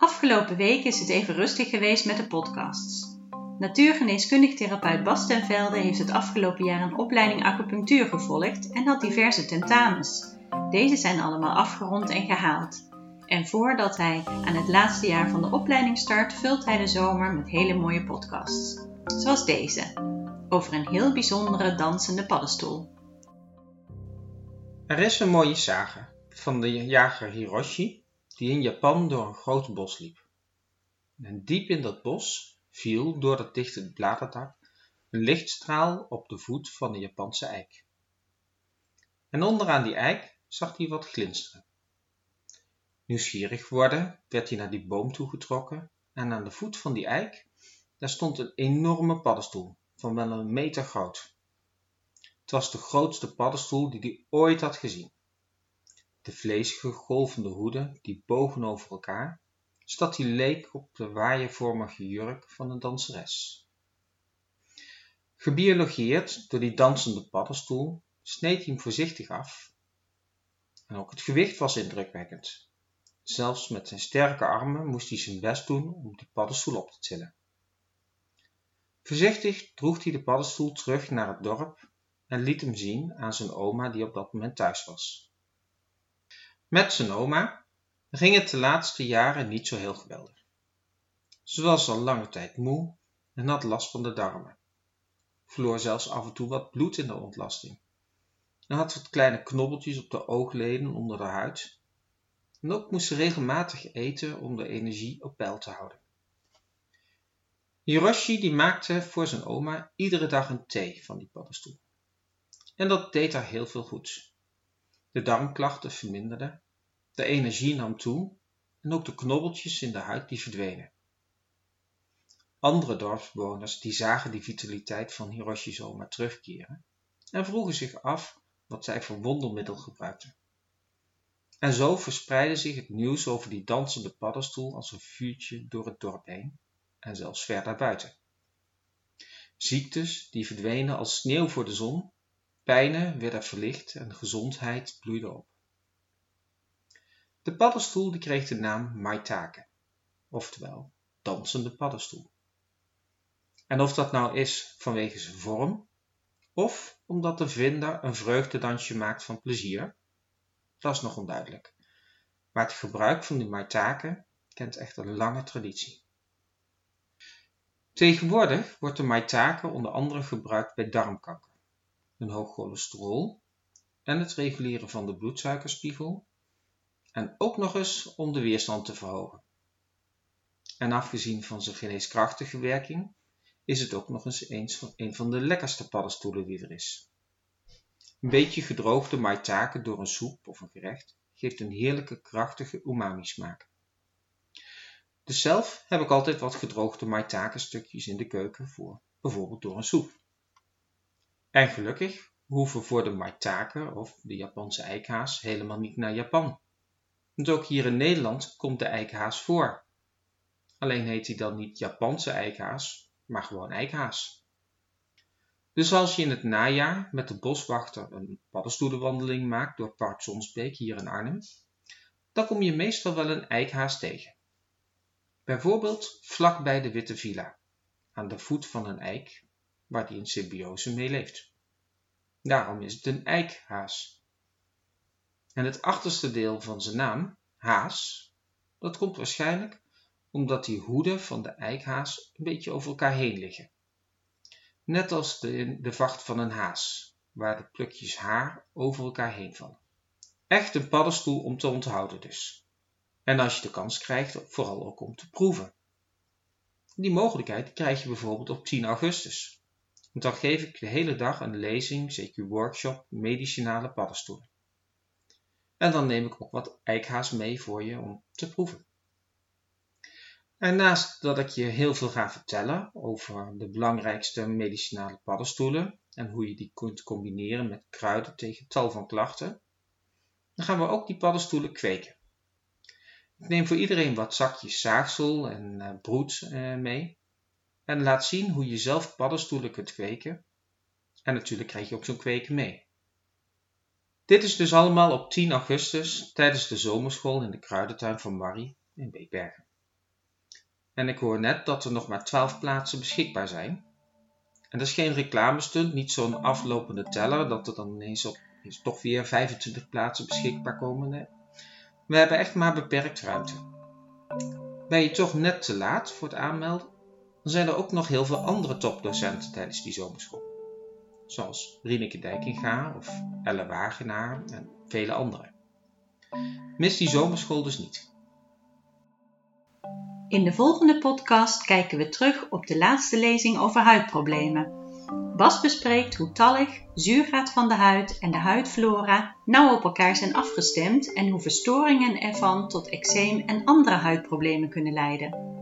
Afgelopen week is het even rustig geweest met de podcasts. Natuurgeneeskundig therapeut Bas ten Velde heeft het afgelopen jaar een opleiding acupunctuur gevolgd en had diverse tentamens. Deze zijn allemaal afgerond en gehaald. En voordat hij aan het laatste jaar van de opleiding start, vult hij de zomer met hele mooie podcasts. Zoals deze, over een heel bijzondere dansende paddenstoel. Er is een mooie sage van de jager Hiroshi die in Japan door een groot bos liep. En diep in dat bos viel door het dichte bladerdak een lichtstraal op de voet van de Japanse eik. En onderaan die eik zag hij wat glinsteren. Nieuwsgierig geworden werd hij naar die boom toegetrokken en aan de voet van die eik daar stond een enorme paddenstoel van wel een meter groot. Het was de grootste paddenstoel die hij ooit had gezien. De vlezige golvende hoeden die bogen over elkaar, zodat die leek op de waaiervormige jurk van een danseres. Gebiologeerd door die dansende paddenstoel sneed hij hem voorzichtig af. En ook het gewicht was indrukwekkend. Zelfs met zijn sterke armen moest hij zijn best doen om die paddenstoel op te tillen. Voorzichtig droeg hij de paddenstoel terug naar het dorp en liet hem zien aan zijn oma die op dat moment thuis was. Met zijn oma ging het de laatste jaren niet zo heel geweldig. Ze was al lange tijd moe en had last van de darmen. Verloor zelfs af en toe wat bloed in de ontlasting. En had wat kleine knobbeltjes op de oogleden onder de huid. En ook moest ze regelmatig eten om de energie op peil te houden. Hiroshi die maakte voor zijn oma iedere dag een thee van die paddenstoel. En dat deed haar heel veel goed. De darmklachten verminderden, de energie nam toe en ook de knobbeltjes in de huid die verdwenen. Andere dorpsbewoners die zagen die vitaliteit van Hiroshi's oma terugkeren en vroegen zich af wat zij voor wondermiddel gebruikte. En zo verspreidde zich het nieuws over die dansende paddenstoel als een vuurtje door het dorp heen en zelfs ver daarbuiten. Ziektes die verdwenen als sneeuw voor de zon, pijnen werden verlicht en gezondheid bloeide op. De paddenstoel die kreeg de naam maitake, oftewel dansende paddenstoel. En of dat nou is vanwege zijn vorm, of omdat de vinder een vreugdedansje maakt van plezier, dat is nog onduidelijk. Maar het gebruik van die maitake kent echt een lange traditie. Tegenwoordig wordt de maitake onder andere gebruikt bij darmkanker, een hoog cholesterol en het reguleren van de bloedsuikerspiegel en ook nog eens om de weerstand te verhogen. En afgezien van zijn geneeskrachtige werking is het ook nog eens een van de lekkerste paddenstoelen die er is. Een beetje gedroogde maitake door een soep of een gerecht geeft een heerlijke krachtige umami smaak. Dus zelf heb ik altijd wat gedroogde maitake stukjes in de keuken voor, bijvoorbeeld door een soep. En gelukkig hoeven voor de maitake of de Japanse eikhaas helemaal niet naar Japan. Want ook hier in Nederland komt de eikhaas voor. Alleen heet hij dan niet Japanse eikhaas, maar gewoon eikhaas. Dus als je in het najaar met de boswachter een paddenstoelenwandeling maakt door Park Zonsbeek hier in Arnhem, dan kom je meestal wel een eikhaas tegen. Bijvoorbeeld vlak bij de Witte Villa, aan de voet van een eik waar die in symbiose mee leeft. Daarom is het een eikhaas. En het achterste deel van zijn naam, haas, dat komt waarschijnlijk omdat die hoeden van de eikhaas een beetje over elkaar heen liggen. Net als de, de vacht van een haas, waar de plukjes haar over elkaar heen vallen. Echt een paddenstoel om te onthouden dus. En als je de kans krijgt, vooral ook om te proeven. Die mogelijkheid krijg je bijvoorbeeld op 10 augustus. Dan geef ik de hele dag een lezing, CQ workshop, medicinale paddenstoelen. En dan neem ik ook wat eikhaas mee voor je om te proeven. En naast dat ik je heel veel ga vertellen over de belangrijkste medicinale paddenstoelen en hoe je die kunt combineren met kruiden tegen tal van klachten, dan gaan we ook die paddenstoelen kweken. Ik neem voor iedereen wat zakjes zaagsel en uh, broed uh, mee en laat zien hoe je zelf paddenstoelen kunt kweken. En natuurlijk krijg je ook zo'n kweken mee. Dit is dus allemaal op 10 augustus tijdens de zomerschool in de kruidentuin van Marie in Beekbergen. En ik hoor net dat er nog maar 12 plaatsen beschikbaar zijn. En dat is geen reclamestunt, niet zo'n aflopende teller dat er dan ineens op is toch weer 25 plaatsen beschikbaar komen. We hebben echt maar beperkt ruimte. Ben je toch net te laat voor het aanmelden? Dan zijn er ook nog heel veel andere topdocenten tijdens die zomerschool. Zoals Rieneke Dijkinga of Elle Wagenaar en vele anderen. Mis die zomerschool dus niet. In de volgende podcast kijken we terug op de laatste lezing over huidproblemen. Bas bespreekt hoe tallig, zuurgraad van de huid en de huidflora nauw op elkaar zijn afgestemd en hoe verstoringen ervan tot eczeem en andere huidproblemen kunnen leiden.